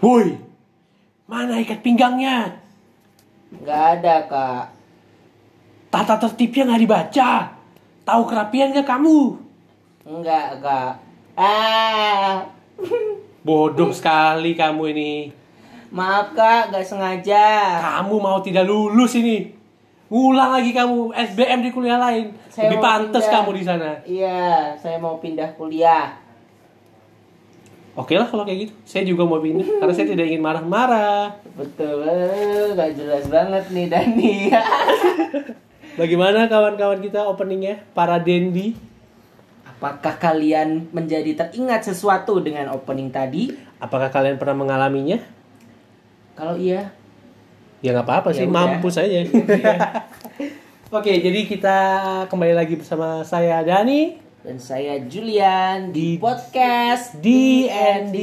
Woi, mana ikat pinggangnya? Nggak ada kak. Tata tertibnya nggak dibaca. Tahu kerapian nggak kamu? Enggak kak. Ah. Bodoh sekali kamu ini. Maaf kak, nggak sengaja. Kamu mau tidak lulus ini. Ngulang lagi kamu SBM di kuliah lain. Saya Lebih pantas pindah. kamu di sana. Iya, saya mau pindah kuliah. Oke lah kalau kayak gitu. Saya juga mau pindah karena saya tidak ingin marah-marah. Betul, nggak jelas banget nih Dani. Bagaimana kawan-kawan kita openingnya? Para Dendi. Apakah kalian menjadi teringat sesuatu dengan opening tadi? Apakah kalian pernah mengalaminya? Kalau iya, Ya nggak apa-apa sih, Ya udah. mampu saja. Oke, jadi kita kembali lagi bersama saya Dani. Dan saya Julian di, Di- podcast D&D.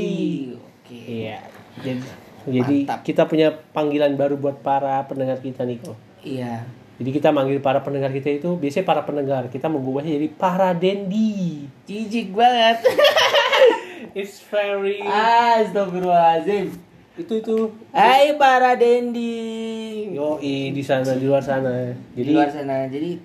Oke. Iya. Jadi, jadi kita punya panggilan baru buat para pendengar kita nih kok. Iya. Jadi kita manggil para pendengar kita itu biasanya para pendengar. Kita mengubahnya jadi para Dendi. Jijik banget. It's very Astagfirullahaladzim. itu itu Hai para Dendi. yo di sana di luar sana. Di Jadi luar sana. Jadi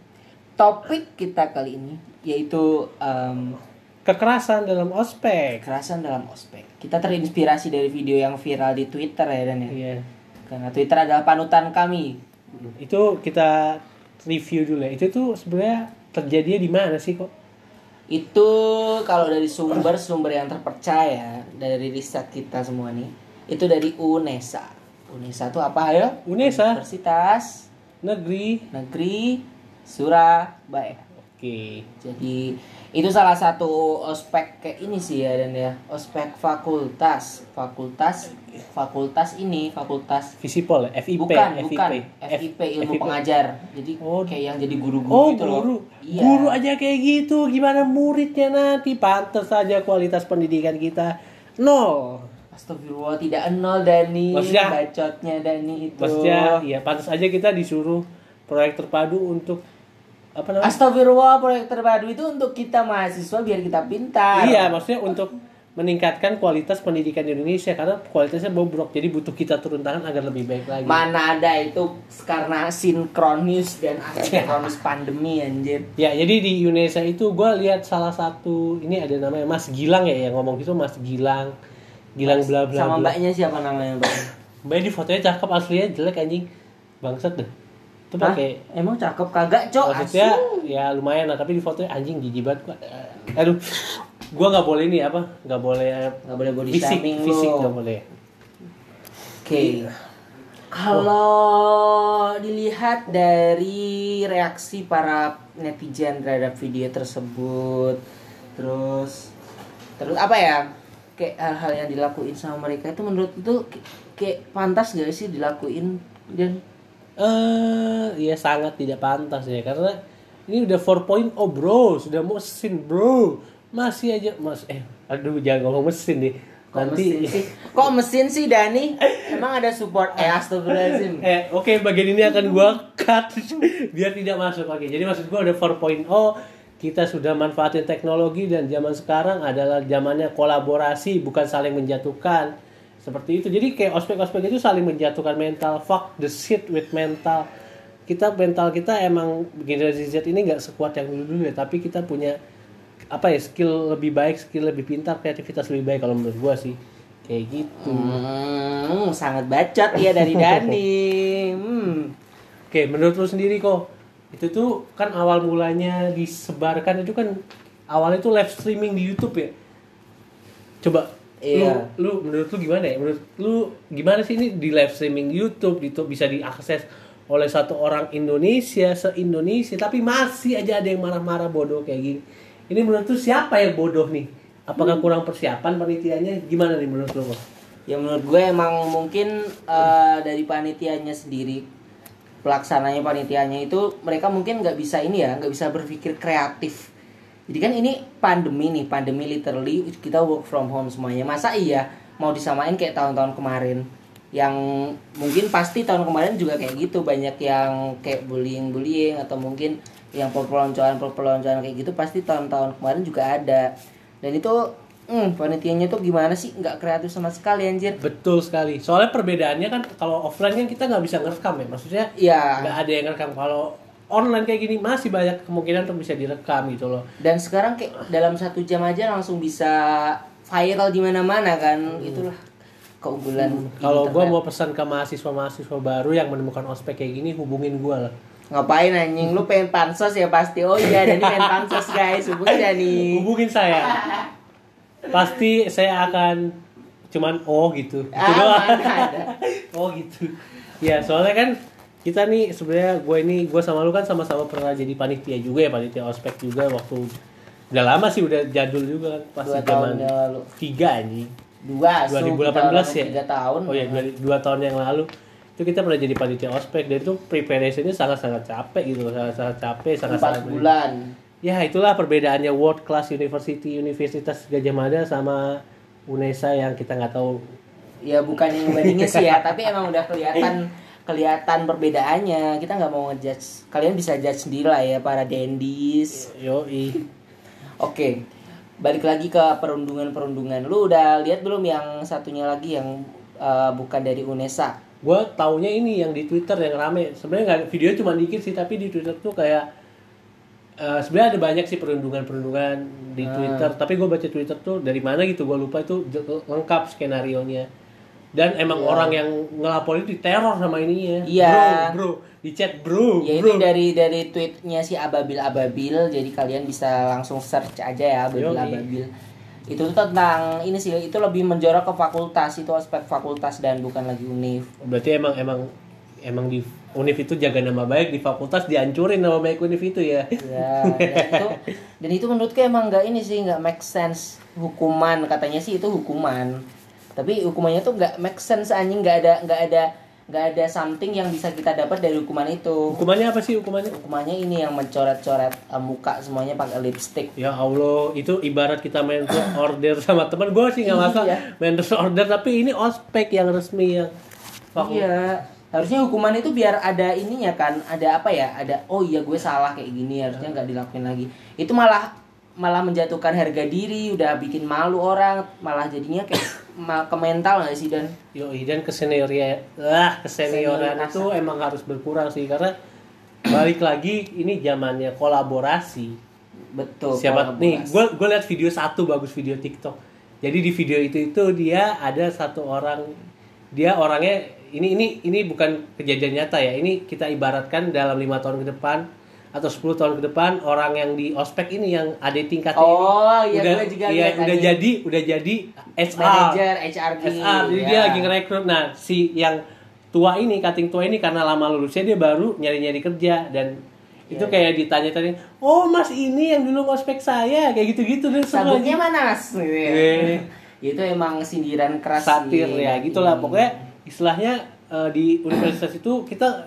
topik kita kali ini yaitu em, kekerasan dalam ospek. kekerasan dalam ospek. Kita terinspirasi dari video yang viral di Twitter ya Dan ya. Iya. Karena Twitter adalah panutan kami. Itu kita review dulu ya. Itu tuh sebenarnya terjadinya di mana sih kok? Itu kalau dari sumber-sumber yang terpercaya dari riset kita semua nih, itu dari UNESA. UNESA itu apa ya? UNESA Universitas negeri. Negeri Surabaya. Oke. Jadi itu salah satu ospek kayak ini sih ya dan ya ospek fakultas fakultas fakultas ini fakultas Visipol ya? FIP. bukan FIP. bukan FIP ilmu FIP. pengajar jadi Oh. kayak yang jadi guru-guru Oh gitu loh guru, iya guru aja kayak gitu. Gimana muridnya nanti? Pantas saja kualitas pendidikan kita nol. Astagfirullah tidak nol Dani Maksudnya- bacotnya Dani itu Maksudnya, ya pantas aja kita disuruh proyek terpadu untuk apa namanya? Astagfirullah proyek terpadu itu untuk kita mahasiswa biar kita pintar Iya, maksudnya untuk meningkatkan kualitas pendidikan di Indonesia karena kualitasnya bobrok. Jadi butuh kita turun tangan agar lebih baik lagi. mana ada itu karena sinkronis dan asinkronis pandemi anjir Ya, jadi di Indonesia itu gue lihat salah satu ini ada namanya Mas Gilang ya yang ngomong gitu Mas Gilang. Gilang bla bla sama mbaknya siapa namanya mbak Mbak di fotonya cakep aslinya jelek anjing. Bangsat deh. Itu pakai emang cakep kagak cok maksudnya Asu. ya lumayan lah tapi di fotonya anjing jijik banget gua. Eh, Aduh. Gua nggak boleh ini apa? nggak boleh nggak boleh body fisik fisik nggak boleh. Oke. Kalau dilihat dari reaksi para netizen terhadap video tersebut, terus terus apa ya? Kayak hal-hal yang dilakuin sama mereka itu menurut itu kayak pantas gak sih dilakuin dan Eh, ya sangat tidak pantas ya karena ini udah 4.0 bro, sudah mesin bro. Masih aja mas eh aduh jangan ngomong mesin deh. kok Nanti mesin sih? Kok mesin sih Dani? Emang ada support eh astagfirullahaladzim. Eh, oke bagian ini akan gua cut biar tidak masuk. Oke, jadi maksud gua ada 4.0 kita sudah manfaatin teknologi dan zaman sekarang adalah zamannya kolaborasi bukan saling menjatuhkan. Seperti itu. Jadi kayak ospek-ospek itu saling menjatuhkan mental. Fuck the shit with mental. Kita mental kita emang generasi Z ini nggak sekuat yang dulu-dulu ya, tapi kita punya apa ya skill lebih baik, skill lebih pintar, kreativitas lebih baik kalau menurut gua sih. Kayak gitu. Hmm, sangat bacot ya dari Dani. Hmm. Oke, menurut lu sendiri kok itu tuh kan awal mulanya disebarkan itu kan awalnya itu live streaming di YouTube ya. Coba Iya. lu, lu menurut lu gimana ya? Menurut lu gimana sih ini di live streaming YouTube itu bisa diakses oleh satu orang Indonesia se-Indonesia tapi masih aja ada yang marah-marah bodoh kayak gini. Ini menurut lu siapa yang bodoh nih? Apakah kurang persiapan panitianya? Gimana nih menurut lu? Ya menurut gue emang mungkin eh, dari panitianya sendiri pelaksananya panitianya itu mereka mungkin nggak bisa ini ya nggak bisa berpikir kreatif. Jadi kan ini pandemi nih pandemi literally kita work from home semuanya. Masa iya mau disamain kayak tahun-tahun kemarin? Yang mungkin pasti tahun kemarin juga kayak gitu. Banyak yang kayak bullying bullying atau mungkin yang perpeloncoan perpeloncoan kayak gitu pasti tahun-tahun kemarin juga ada. Dan itu hmm panitianya tuh gimana sih? Nggak kreatif sama sekali anjir. Betul sekali. Soalnya perbedaannya kan kalau offline kan kita nggak bisa ngerekam ya. Maksudnya Iya. nggak ada yang ngerekam. Kalau online kayak gini masih banyak kemungkinan untuk bisa direkam gitu loh. Dan sekarang kayak dalam satu jam aja langsung bisa viral di mana-mana kan itulah keunggulan kalau internet. gue mau pesan ke mahasiswa-mahasiswa baru yang menemukan ospek kayak gini hubungin gue lah. Ngapain anjing? Lu pengen pansos ya pasti. Oh iya Dani pengen pansos guys. Hubungi Dani. Hubungin saya. Pasti saya akan cuman oh gitu. Itu Ah, doang. mana ada. oh gitu. Ya soalnya kan kita nih sebenarnya gue ini gue sama lu kan sama-sama pernah jadi panitia juga ya panitia ospek juga waktu udah lama sih udah jadul juga kan pas dua zaman lalu. tiga anjing. Dua so, 2018 ya? tiga tahun. Oh ya dua, dua tahun yang lalu. Itu kita pernah jadi panitia ospek dan itu preparationnya sangat-sangat capek gitu sangat-sangat capek empat sangat-sangat bulan. Ya itulah perbedaannya world class university Universitas Gajah Mada sama UNESA yang kita nggak tahu. ya bukan yang bandingin sih ya tapi emang udah kelihatan kelihatan perbedaannya kita nggak mau ngejudge kalian bisa judge sendiri lah ya para dandies Yoi. Oke, balik lagi ke perundungan-perundungan. Lu udah lihat belum yang satunya lagi yang uh, bukan dari UNESA? Gue taunya ini yang di Twitter yang rame. Sebenarnya nggak video cuma dikit sih tapi di Twitter tuh kayak eh, sebenarnya ada banyak sih perundungan-perundungan di Ah. Twitter. Tapi gue baca Twitter tuh dari mana gitu gue lupa itu lengkap skenario nya. Dan emang Iya. orang yang ngelaporin diteror sama ininya. Iya. Bro, bro, di chat bro, Ya bro. ini dari dari tweetnya si Ababil Ababil, jadi kalian bisa langsung search aja ya Ababil. Ababil. Itu tuh tentang ini sih, itu lebih menjorok ke fakultas, itu aspek fakultas dan bukan lagi univ. Berarti emang emang emang di Univ itu jaga nama baik di fakultas dihancurin nama baik Univ itu ya. Ya, dan itu dan itu menurutku emang nggak ini sih nggak make sense hukuman katanya sih itu hukuman tapi hukumannya tuh nggak make sense anjing. Nggak ada nggak ada nggak ada something yang bisa kita dapat dari hukuman itu. Hukumannya apa sih hukumannya? hukumannya ini yang mencoret-coret uh, muka semuanya pakai lipstick. Ya Allah, itu ibarat kita main order sama teman gue sih nggak masalah. Iya. main order tapi ini ospek yang resmi yang iya. Harusnya hukuman itu biar ada ininya kan ada apa ya? Ada oh iya gue salah kayak gini harusnya nggak dilakuin lagi. Itu malah malah menjatuhkan harga diri udah bikin malu orang malah jadinya kayak ke mental nggak sih dan Yoi, dan kesenioran lah kesenioran Senioritas. itu emang harus berkurang sih karena balik lagi ini zamannya kolaborasi. betul Siapa nih? kolaborasi. Gue gue lihat video satu bagus video TikTok. Jadi di video itu itu dia ada satu orang dia orangnya ini ini ini bukan kejadian nyata ya. Ini kita ibaratkan dalam lima tahun ke depan atau 10 tahun ke depan orang yang di ospek ini yang ada tingkatnya Oh, ini, iya, udah juga iya, udah tadi. jadi udah jadi HR manager HRD SR, jadi ya. dia lagi ngerekrut. Nah, si yang tua ini, cutting tua ini karena lama lulusnya dia baru nyari-nyari kerja dan Iya, itu kayak ditanya-tanya, "Oh, Mas ini yang dulu ngospek saya." Kayak gitu-gitu deh semua. sabuknya mana mas Gitu ya. Itu emang sindiran keras satir ya, gitulah. Hmm. Pokoknya istilahnya eh, di universitas itu kita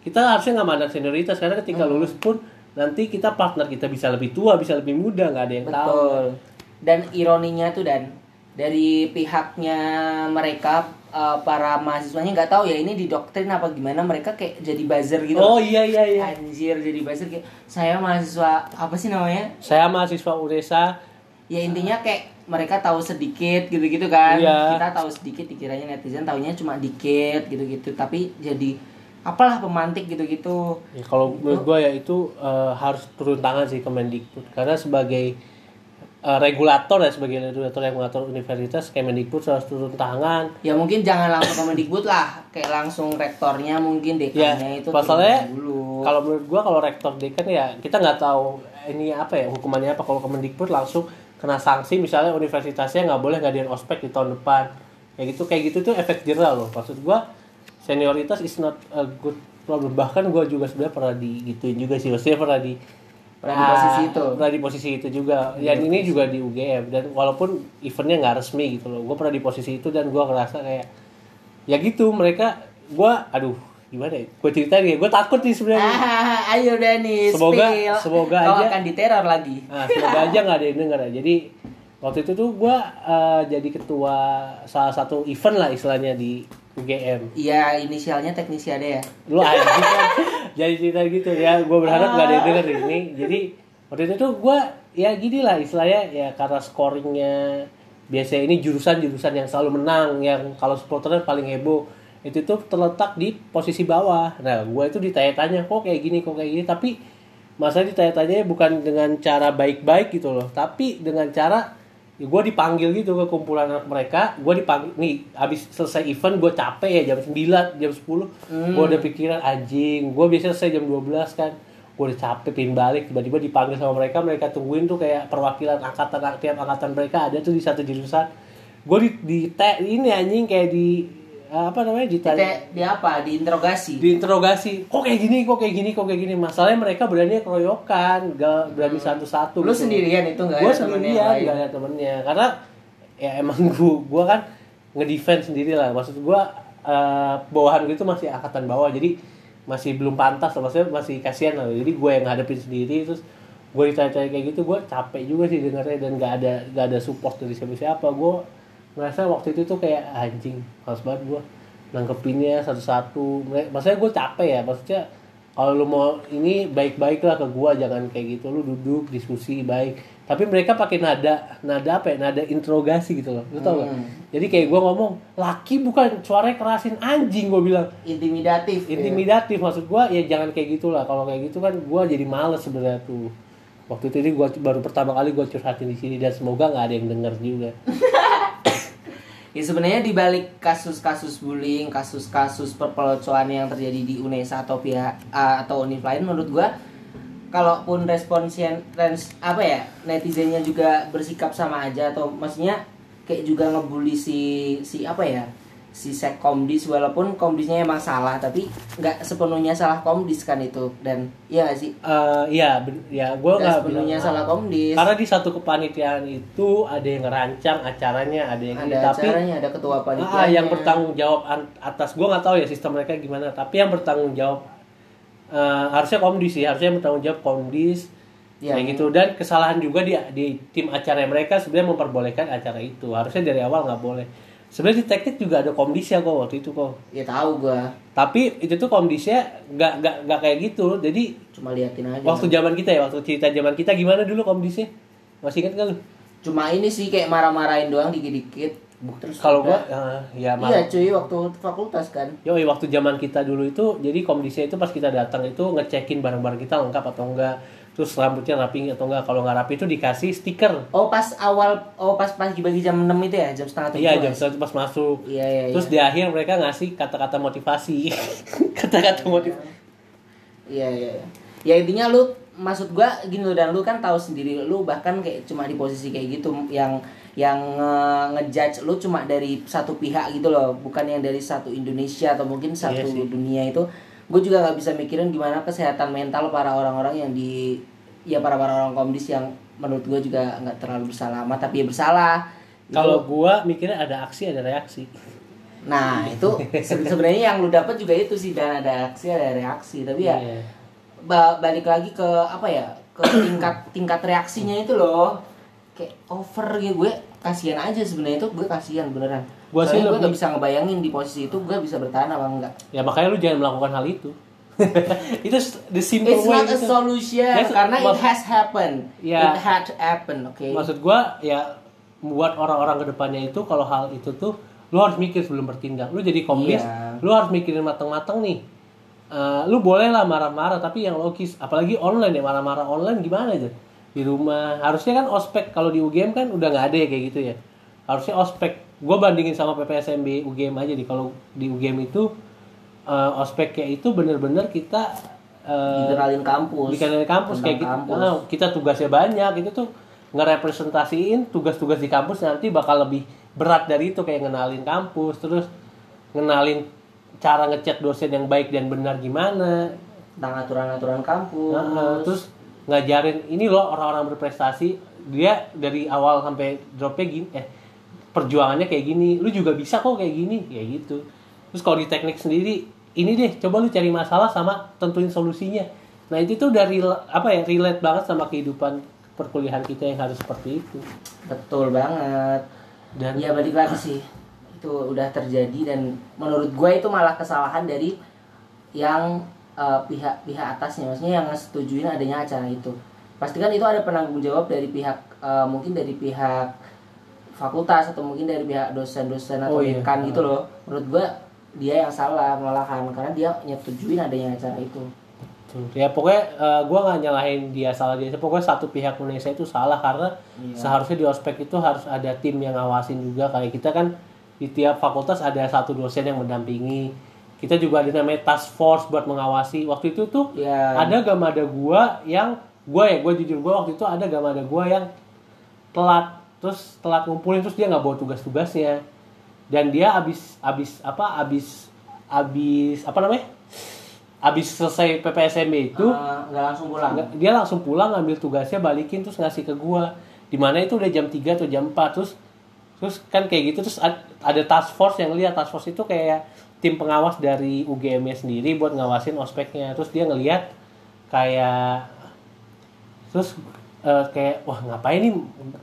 kita harusnya nggak mandang senioritas karena ketika Hmm. lulus pun nanti kita partner kita bisa lebih tua, bisa lebih muda, nggak ada yang tahu. betul dan ironinya tuh dan dari pihaknya mereka eh, para mahasiswanya nggak tahu ya ini didoktrin apa gimana mereka kayak jadi buzzer gitu Oh iya iya iya. anjir jadi buzzer kayak saya mahasiswa apa sih namanya Saya mahasiswa UNESA ya intinya kayak mereka tahu sedikit gitu-gitu kan Iya. kita tahu sedikit dikiranya netizen taunya cuma dikit gitu-gitu tapi jadi apalah pemantik gitu-gitu. Ya, kalau menurut gue ya itu eh, harus turun tangan sih Kemendikbud karena sebagai eh, regulator ya sebagai regulator yang mengatur universitas Kemendikbud harus turun tangan. ya mungkin jangan langsung Kemendikbud lah. Kayak langsung rektornya mungkin Ya, dekannya itu masalahnya dulu. kalau menurut gua kalau rektor dekan ya kita nggak tahu ini apa ya hukumannya apa. Kalau Kemendikbud langsung kena sanksi misalnya universitasnya nggak boleh ngadain ospek di tahun depan. Kayak gitu kayak gitu tuh efek jerah loh. Maksud gua senioritas is not a good problem bahkan gua juga sebenarnya pernah digituin juga sih maksudnya pernah di Pernah di posisi itu. pernah di posisi itu juga yang ini juga di UGM dan walaupun eventnya nggak resmi gitu loh gue pernah di posisi itu dan gue ngerasa kayak ya gitu mereka gue aduh gimana ya gue ceritain ya gue takut nih sebenarnya Ah, ayo Dani, Semoga- spill. semoga Kau aja- akan diteror lagi. Nah, semoga aja nggak ada yang denger ya. Jadi waktu itu tuh gue jadi ketua salah satu event lah istilahnya di UGM. Iya, inisialnya teknisi ada ya. Lu anjing kan jadi cerita gitu ya. Gue berharap nggak ada yang denger ini. Jadi waktu itu tuh gue ya gini lah istilahnya ya karena scoringnya biasanya ini jurusan-jurusan yang selalu menang yang kalau supporternya paling heboh itu tuh terletak di posisi bawah nah gue itu ditanya-tanya kok kayak gini kok kayak gini tapi masa ditanya-tanya bukan dengan cara baik-baik gitu loh tapi dengan cara ya gue dipanggil gitu ke kumpulan anak mereka. Gue dipanggil nih abis selesai event gue capek ya jam 9 jam 10 gue udah pikiran anjing gue biasa selesai jam 12 kan. Gue udah capek pin balik. Tiba-tiba dipanggil sama mereka mereka tungguin tuh kayak perwakilan angkatan tiap angkatan mereka ada tuh di satu jurusan. Gue di, di te- ini anjing kayak di apa namanya ditanya Kita di apa? Diinterogasi. diinterogasi kok kayak gini kok kayak gini kok kayak gini? Masalahnya mereka berani keroyokan gak berani satu-satu Lu gitu. sendirian itu nggak gue sendirian gak ada temennya. Karena ya emang gue gue kan ngedefense sendiri lah. Maksud gue eh, bawahan gue itu masih angkatan bawah. Jadi masih belum pantas lah. Maksudnya masih kasihan lah. Jadi gue yang ngadepin sendiri terus gue ditanya-tanya kayak gitu gue capek juga sih dengarnya. Dan gak ada gak ada support dari siapa-siapa. Gue ngerasa waktu itu tuh kayak anjing harus banget gue nangkepinnya satu-satu. Maksudnya gue capek ya maksudnya kalau lu mau ini baik-baik lah ke gua jangan kayak gitu. Lu duduk diskusi baik. Tapi mereka pakai nada nada apa ya? Nada interogasi gitu loh. Lu tau gak Hmm. jadi kayak gua ngomong laki bukan suaranya kerasin anjing gua bilang. Intimidatif. ya. intimidatif maksud gua ya jangan kayak gitulah kalau kayak gitu kan gua jadi males sebenarnya tuh. Waktu itu ini gua baru pertama kali gua curhatin di sini dan semoga nggak ada yang denger juga Ya sebenarnya di balik kasus-kasus bullying, kasus-kasus perpeloncoan yang terjadi di UNESA atau pihak atau univ lain menurut gua kalaupun responsien rens, apa ya netizennya juga bersikap sama aja atau maksudnya kayak juga ngebully si si apa ya si sekomdis walaupun komdisnya emang salah tapi nggak sepenuhnya salah komdis kan itu. Dan iya gak sih? Eh iya ben- ya gua nggak sepenuhnya bilang- salah komdis. Karena di satu kepanitiaan itu ada yang ngerancang acaranya ada yang ini ada tapi acaranya ada ketua panitia Ah, yang bertanggung jawab atas gue nggak tahu ya sistem mereka gimana tapi yang bertanggung jawab eh, harusnya komdis sih harusnya yang bertanggung jawab komdis Ya. kayak gitu. Dan kesalahan juga di di tim acara mereka sebenarnya memperbolehkan acara itu harusnya dari awal nggak boleh sebenarnya di teknik juga ada komdisnya kok waktu itu kok. Ya tahu gua. Tapi itu tuh komdisnya nggak nggak nggak kayak gitu. Jadi cuma liatin aja. waktu zaman kita ya waktu cerita zaman kita gimana dulu komdisnya masih ingat nggak lu? Cuma ini sih kayak marah-marahin doang dikit-dikit. Terus kalau gua eh, ya iya cuy waktu fakultas kan. Yoi, waktu zaman kita dulu itu, jadi komdisnya itu pas kita datang itu ngecekin barang-barang kita lengkap atau enggak, terus rambutnya rapi atau enggak. Kalau nggak rapi itu dikasih stiker. oh pas awal oh pas pagi bagi jam 6 itu ya jam setengah tujuh Iya, ya? jam satu pas masuk. iya iya Terus iya. di akhir mereka ngasih kata-kata motivasi. kata-kata motivasi. iya iya iya. ya intinya lu maksud gua gini loh dan lu kan tahu sendiri lu bahkan kayak cuma di posisi kayak gitu yang yang nge- ngejudge lu cuma dari satu pihak gitu loh bukan yang dari satu Indonesia atau mungkin satu sih. dunia itu gue juga nggak bisa mikirin gimana kesehatan mental para orang-orang yang di ya para para orang komdis yang menurut gue juga nggak terlalu bersalah. Amat tapi ya bersalah Kalau gua mikirnya ada aksi ada reaksi. nah itu se- sebenarnya yang lu dapat juga itu sih dan ada aksi ada reaksi. Tapi ya ba- balik lagi ke apa ya ke tingkat tingkat reaksinya itu loh. Kayak over gitu. Gue kasihan aja sebenarnya itu. Gue kasihan beneran Gua sih gue gak bisa ngebayangin di posisi itu gue bisa bertahan apa enggak Ya makanya lu jangan melakukan hal itu. itu the simple It's way not a solution Yes, karena it has happened. Ya. It had happened, oke. Maksud gua ya buat orang-orang ke depannya itu kalau hal itu tuh lu harus mikir sebelum bertindak. Lu jadi komdis, Iya. lu harus mikirin matang-matang nih. Eh, lu boleh lah marah-marah tapi yang logis. Apalagi online ya marah-marah online gimana aja di rumah. Harusnya kan ospek kalau di UGM kan udah nggak ada ya kayak gitu ya. Harusnya ospek. Gue bandingin sama PPSMB UGM aja nih. Kalau di UGM itu eh, ospeknya itu bener-bener kita eh, Dikenalin kampus. dikenalin kampus kayak gitu. kampus. Nah, kita tugasnya banyak itu tuh ngerepresentasiin tugas-tugas di kampus nanti bakal lebih berat dari itu kayak ngenalin kampus terus ngenalin cara ngecek dosen yang baik dan benar gimana Tentang aturan-aturan kampus. Nah, terus ngajarin ini loh orang-orang berprestasi dia dari awal sampai dropnya gini eh perjuangannya kayak gini lu juga bisa kok kayak gini kayak gitu terus kalau di teknik sendiri ini deh coba lu cari masalah sama tentuin solusinya nah itu tuh dari apa ya relate banget sama kehidupan perkuliahan kita yang harus seperti itu Betul banget. dan Ya balik lagi sih. Itu udah terjadi dan menurut gue itu malah kesalahan dari yang eh, pihak-pihak atasnya maksudnya yang setujuin adanya acara itu. pasti kan itu ada penanggung jawab dari pihak eh, mungkin dari pihak fakultas atau mungkin dari pihak dosen-dosen atau Oh, iya. dekan gitu loh. Menurut gua dia yang salah malahan karena dia nyetujuin adanya acara itu. Ya pokoknya eh, gua nggak nyalahin dia salah dia. Pokoknya satu pihak Indonesia itu salah karena Iya. seharusnya di ospek itu harus ada tim yang ngawasin juga. Kayak kita kan di tiap fakultas ada satu dosen yang mendampingi. Kita juga ada namanya task force buat mengawasi. Waktu itu tuh ya ada gamada gua yang gua ya gua jujur gua waktu itu ada gamada gua yang telat terus telat ngumpulin terus dia nggak bawa tugas-tugasnya. Dan dia abis abis apa abis abis apa namanya? Abis selesai PPSMB itu eh, nggak langsung pulang. dia langsung pulang ngambil tugasnya balikin terus ngasih ke gua. Di mana itu udah jam 3 atau jam 4 terus terus kan kayak gitu terus ad- ada task force yang lihat. Task force itu kayak tim pengawas dari UGM sendiri buat ngawasin ospeknya. Terus dia ngelihat kayak terus eh, kayak wah ngapain nih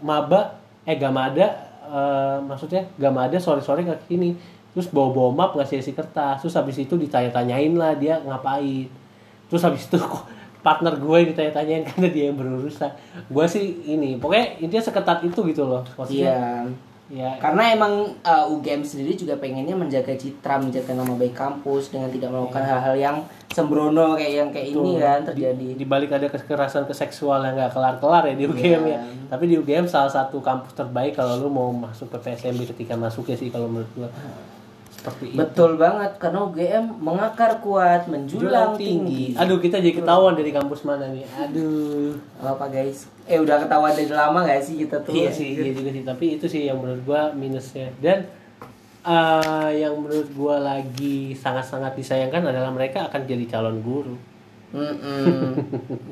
maba eh gamada eh, maksudnya gamada sore-sore kayak gini terus bawa-bawa map ngasih isi kertas. Terus habis itu ditanya-tanyain lah dia ngapain. Terus habis itu partner gue ditanya-tanyain karena dia yang berurusan. Gue sih ini pokoknya intinya seketat itu gitu loh. Maksudnya iya ya karena emang uh, UGM sendiri juga pengennya menjaga citra menjaga nama baik kampus dengan tidak melakukan hal-hal yang sembrono kayak yang kayak ini Betul. kan terjadi. di balik ada kekerasan ke seksual yang nggak kelar-kelar ya di UGM Iya. ya. tapi di UGM salah satu kampus terbaik kalau lu mau masuk ke PSMB ketika masuk ya sih kalau menurut gua. Seperti itu. Betul banget karena UGM mengakar kuat menjulang tinggi, aduh kita jadi ketahuan dari kampus mana nih. Aduh. Apa guys eh udah ketahuan dari lama gak sih kita tuh? Iya sih iya juga sih. Tapi itu sih yang menurut gua minusnya. Dan eh, yang menurut gua lagi sangat-sangat disayangkan adalah mereka akan jadi calon guru.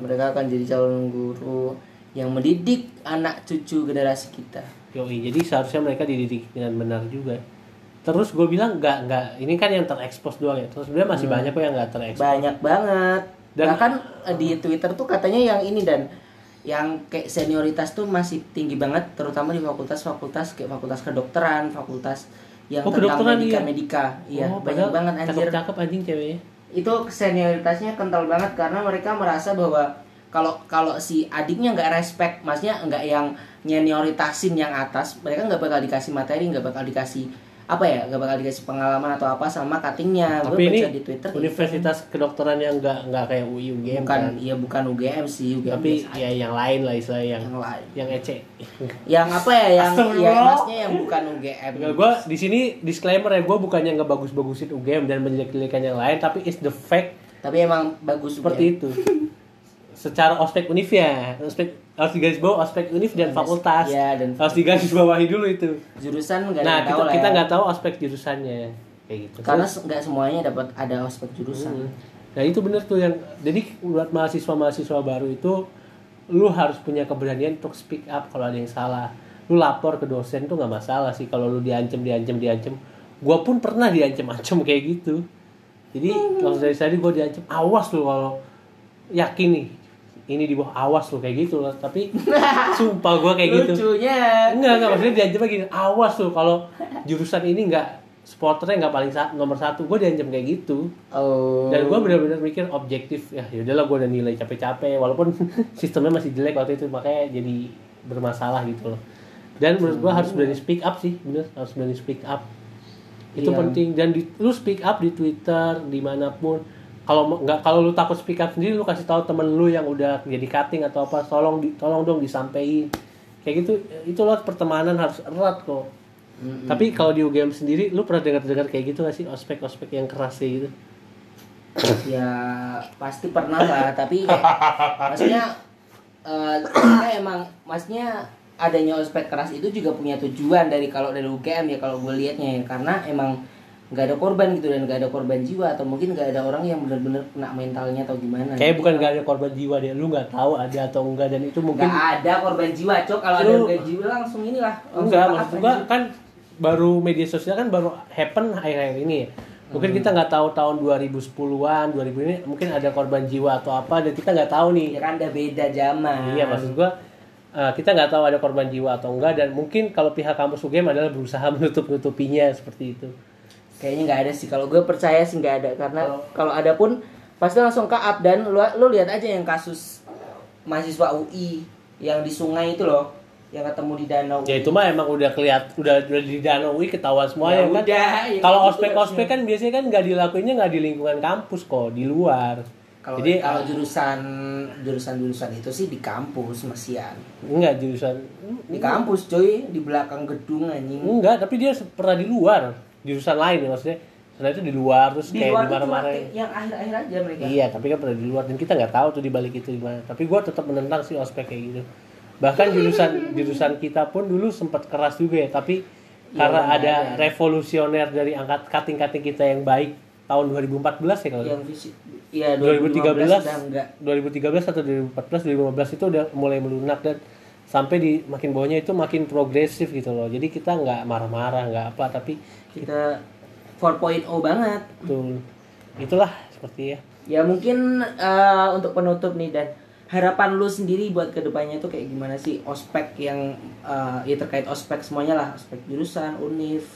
Mereka akan jadi calon guru yang mendidik anak cucu generasi kita. Yoi, jadi seharusnya mereka dididik dengan benar juga. Terus gue bilang nggak nggak ini kan yang terekspos doang ya. Terus sebenarnya masih banyak kok yang nggak terekspos. banyak banget. Dan- bahkan eh, di Twitter tuh katanya yang ini dan yang kayak senioritas tuh masih tinggi banget terutama di fakultas-fakultas kayak fakultas kedokteran fakultas yang Oh, tentang medika iya? medika iya Oh, banyak banget anjir Cakep-cakep anjing ceweknya. itu senioritasnya kental banget karena mereka merasa bahwa kalau kalau si adiknya nggak respect maksudnya nggak yang nyenioritasin yang atas mereka nggak bakal dikasih materi nggak bakal dikasih apa ya nggak bakal dikasih pengalaman atau apa sama cuttingnya gue Tapi ini baca di twitter gitu. universitas kedokteran yang nggak nggak kayak UI UGM bukan kan. iya bukan UGM sih UGM Tapi ya yang lain lah istilahnya yang yang lain yang ece. yang apa ya yang ya maksudnya yang bukan UGM Enggak, gue di sini disclaimer ya gue bukannya ngebagus-bagusin UGM dan menjelek-jelekan yang lain, tapi it's the fact tapi emang bagus seperti itu. Secara ospek univ ya, ospek harus digaris bawah ospek univ dan fakultas. ya dan Harus digaris bawahi dulu itu. jurusan nggak Nah, kita tahu kita ya. nggak tahu ospek jurusannya kayak gitu. karena nggak semuanya dapat ada ospek jurusan Hmm. Nah, itu bener tuh yang jadi buat mahasiswa-mahasiswa baru itu lu harus punya keberanian untuk speak up kalau ada yang salah. Lu lapor ke dosen tuh nggak masalah sih kalau lu diancam diancam diancam. Gua pun pernah diancam-ancam kayak gitu. Jadi waktu dari tadi gua diancam, awas lu kalau yakin nih ini di bawah awas lu kayak gitu loh. Tapi sumpah gua kayak gitu. lucunya Enggak, enggak maksudnya diancam gini, awas tuh kalau jurusan ini enggak supporternya enggak paling sa- nomor satu, gue diancam kayak gitu. oh Dan gue benar-benar mikir objektif, ya yaudahlah gue udah nilai capek-capek, walaupun sistemnya masih jelek waktu itu makanya jadi bermasalah gitu loh. Dan menurut gue harus berani speak up sih, bener harus berani speak up. Itu Iya. penting dan di, lu speak up di Twitter di mana pun. Kalau nggak kalau lu takut speak up sendiri, lu kasih tahu temen lu yang udah jadi cutting atau apa, tolong di, tolong dong disampaikan. Kayak gitu, itu loh pertemanan harus erat kok. Mm-mm. Tapi kalau di UGM sendiri, lu pernah dengar-dengar kayak gitu gak sih ospek-ospek yang keras sih gitu? ya pasti pernah lah tapi kayak, maksudnya eh karena emang maksudnya adanya ospek keras itu juga punya tujuan dari kalau dari UGM ya kalau gue liatnya ya karena emang nggak ada korban gitu dan nggak ada korban jiwa atau mungkin nggak ada orang yang benar-benar kena mentalnya atau gimana Kayak bukan gak ada korban jiwa deh, lu nggak tahu ada atau enggak dan itu mungkin nggak ada korban jiwa cok kalau ada korban jiwa langsung inilah langsung enggak maksud gua kan baru media sosial kan baru happen akhir-akhir ini ya. Mungkin Hmm. kita nggak tahu tahun 2010-an, 2000 ini mungkin ada korban jiwa atau apa dan kita nggak tahu nih. ya kan udah beda zaman Iya maksud gua eh, kita nggak tahu ada korban jiwa atau enggak dan mungkin kalau pihak kampus UGM adalah berusaha menutup-nutupinya seperti itu. Kayaknya nggak ada sih. Kalau gue percaya sih nggak ada. Karena Kalau- kalau ada pun pasti langsung ke up dan lu lu lihat aja yang kasus mahasiswa UI yang di sungai itu loh yang ketemu di danau Ya itu mah emang udah keliat udah, udah di danau UI ketahuan semuanya Ya kan. udah, ya Kalau gitu ospek-ospek kan biasanya kan nggak dilakuinnya nggak di lingkungan kampus kok, di luar. kalau Jadi kalau jurusan jurusan jurusan itu sih di kampus masian. Enggak jurusan di kampus coy di belakang gedung anjing. Enggak, tapi dia pernah di luar, jurusan lain ya maksudnya. Setelah itu di luar terus di kayak di mana-mana. yang akhir-akhir aja mereka Iya, tapi kan pernah di luar dan kita nggak tahu tuh di balik itu gimana. Tapi gua tetap menentang sih ospek kayak gitu. Bahkan jurusan jurusan kita pun dulu sempat keras juga ya, tapi Iya, karena benar, ada ya. revolusioner dari angkat kating-kating kita yang baik tahun 2014 ya kalau yang fisik iya 2013 udah enggak 2013 atau 2014 2015 itu udah mulai melunak dan sampai di makin bawahnya itu makin progresif gitu loh. Jadi kita nggak marah-marah nggak apa tapi kita 4.0 banget. Betul. Itulah seperti ya. Ya mungkin eh, untuk penutup nih dan. Harapan lu sendiri buat ke depannya itu kayak gimana sih ospek yang eh, ya terkait ospek semuanya lah. Ospek jurusan univ.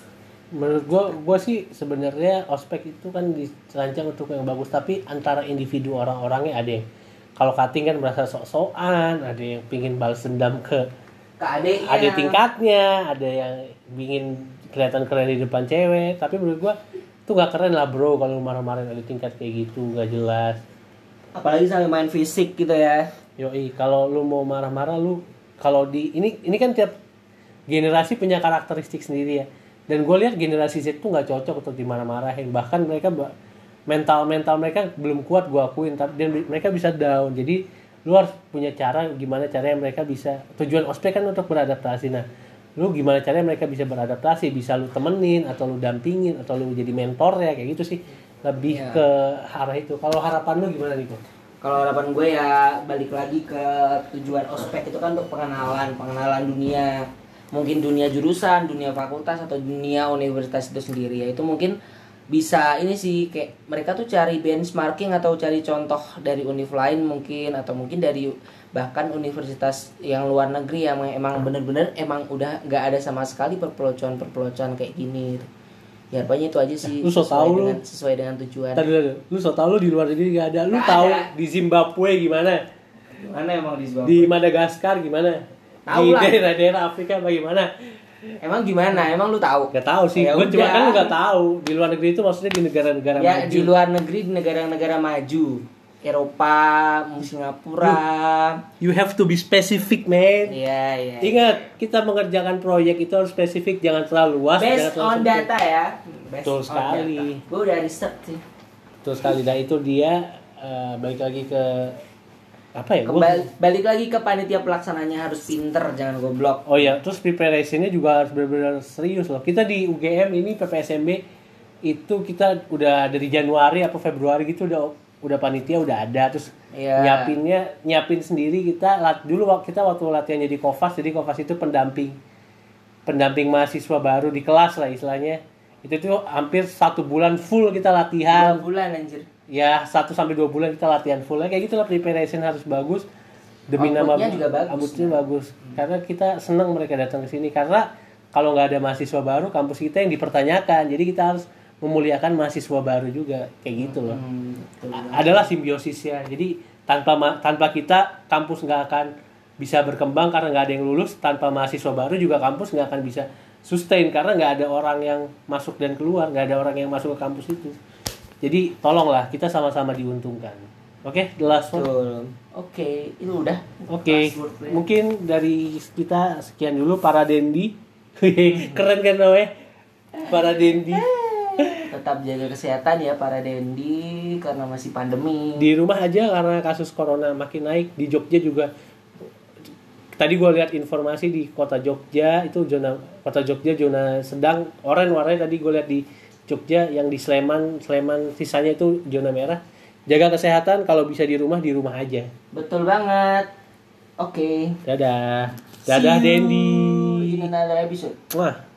Menurut gua gua sih sebenarnya ospek itu kan dirancang untuk yang bagus. Tapi antara individu orang-orangnya ada yang kalau cutting kan merasa sok-sokan ada yang pingin balas dendam ke ada tingkatnya ada yang ingin kelihatan keren di depan cewek. Tapi menurut gua itu nggak keren lah bro kalau marah-marahin ada tingkat kayak gitu nggak jelas. Apalagi sampai main fisik gitu ya. Yoi kalau lu mau marah-marah lu kalau di ini ini kan tiap generasi punya karakteristik sendiri ya. Dan gue lihat generasi Z tuh nggak cocok untuk dimarah-marahin. Bahkan mereka mental mental mereka belum kuat gue akuin tapi dan mereka bisa down. Jadi lu harus punya cara gimana caranya mereka bisa tujuan ospek kan untuk beradaptasi. Nah lu gimana caranya mereka bisa beradaptasi? Bisa lu temenin atau lu dampingin atau lu jadi mentor ya kayak gitu sih. Lebih Iya. ke arah itu. Kalau harapan lu gimana nih kok kalau harapan gue ya balik lagi ke tujuan ospek itu kan untuk pengenalan pengenalan dunia. Mungkin dunia jurusan dunia fakultas atau dunia universitas itu sendiri. Ya itu mungkin bisa ini sih kayak mereka tuh cari benchmarking atau cari contoh dari univ lain mungkin atau mungkin dari bahkan universitas yang luar negeri yang emang bener-bener emang udah nggak ada sama sekali perpelocoan perpelocoan kayak gini ya harapannya itu aja sih Lu so tau lu. dengan sesuai dengan tujuan Tadi lu so tau lu di luar negeri gak ada. Lu Nggak tahu ada. di Zimbabwe gimana? mana emang di Zimbabwe? Di Madagaskar gimana? Tahu di daerah-daerah Afrika bagaimana? Emang gimana? Emang lu tahu? Gak tahu sih. Ya Gue cuma kan gak tahu. Di luar negeri itu maksudnya di negara-negara Ya maju. di luar negeri di negara-negara maju. Eropa, Singapura. You have to be specific, man. Iya, iya. Ingat, kita mengerjakan proyek itu harus spesifik, jangan terlalu luas. jangan Based terlalu on sempit. data ya. Based Betul sekali. Gue udah riset sih. Betul sekali. Nah itu dia eh, balik lagi ke apa ya? Gua- Kembali, balik lagi ke panitia pelaksananya harus pinter, jangan goblok. Oh ya, terus preparationnya juga harus benar-benar serius loh. Kita di UGM ini PPSMB itu kita udah dari Januari atau Februari gitu udah udah panitia udah ada terus Iya. nyiapinnya nyiapin sendiri kita lat dulu waktu kita waktu latihan jadi kofas jadi kofas itu pendamping pendamping mahasiswa baru di kelas lah istilahnya itu tuh hampir satu bulan full kita Dua latihan bulan anjir. Ya satu sampai dua bulan kita latihan full kayak gitu lah preparation harus bagus. Demi nama juga bagus. outputnya bagus. Karena kita senang mereka datang ke sini. Karena kalau nggak ada mahasiswa baru kampus kita yang dipertanyakan. Jadi kita harus memuliakan mahasiswa baru juga. Kayak gitu loh. Hmm, betul. Adalah simbiosisnya. Jadi tanpa tanpa kita kampus nggak akan bisa berkembang karena nggak ada yang lulus. Tanpa mahasiswa baru juga kampus nggak akan bisa sustain. Karena nggak ada orang yang masuk dan keluar. Nggak ada orang yang masuk ke kampus itu jadi tolonglah kita sama-sama diuntungkan oke the last one Betul. Oke, itu udah. Oke, word, Bre. mungkin dari kita sekian dulu para Dendi. Keren kan namanya? Para Dendi. Tetap jaga kesehatan ya para Dendi karena masih pandemi. Di rumah aja karena kasus corona makin naik. Di Jogja juga. Tadi gue lihat informasi di kota Jogja itu zona kota Jogja zona sedang. Oren warnanya tadi gue lihat di Jogja yang di Sleman Sleman sisanya itu zona merah. Jaga kesehatan kalau bisa di rumah di rumah aja. Betul banget. Oke. Dadah. Dadah you Dendi. In another episode. Wah.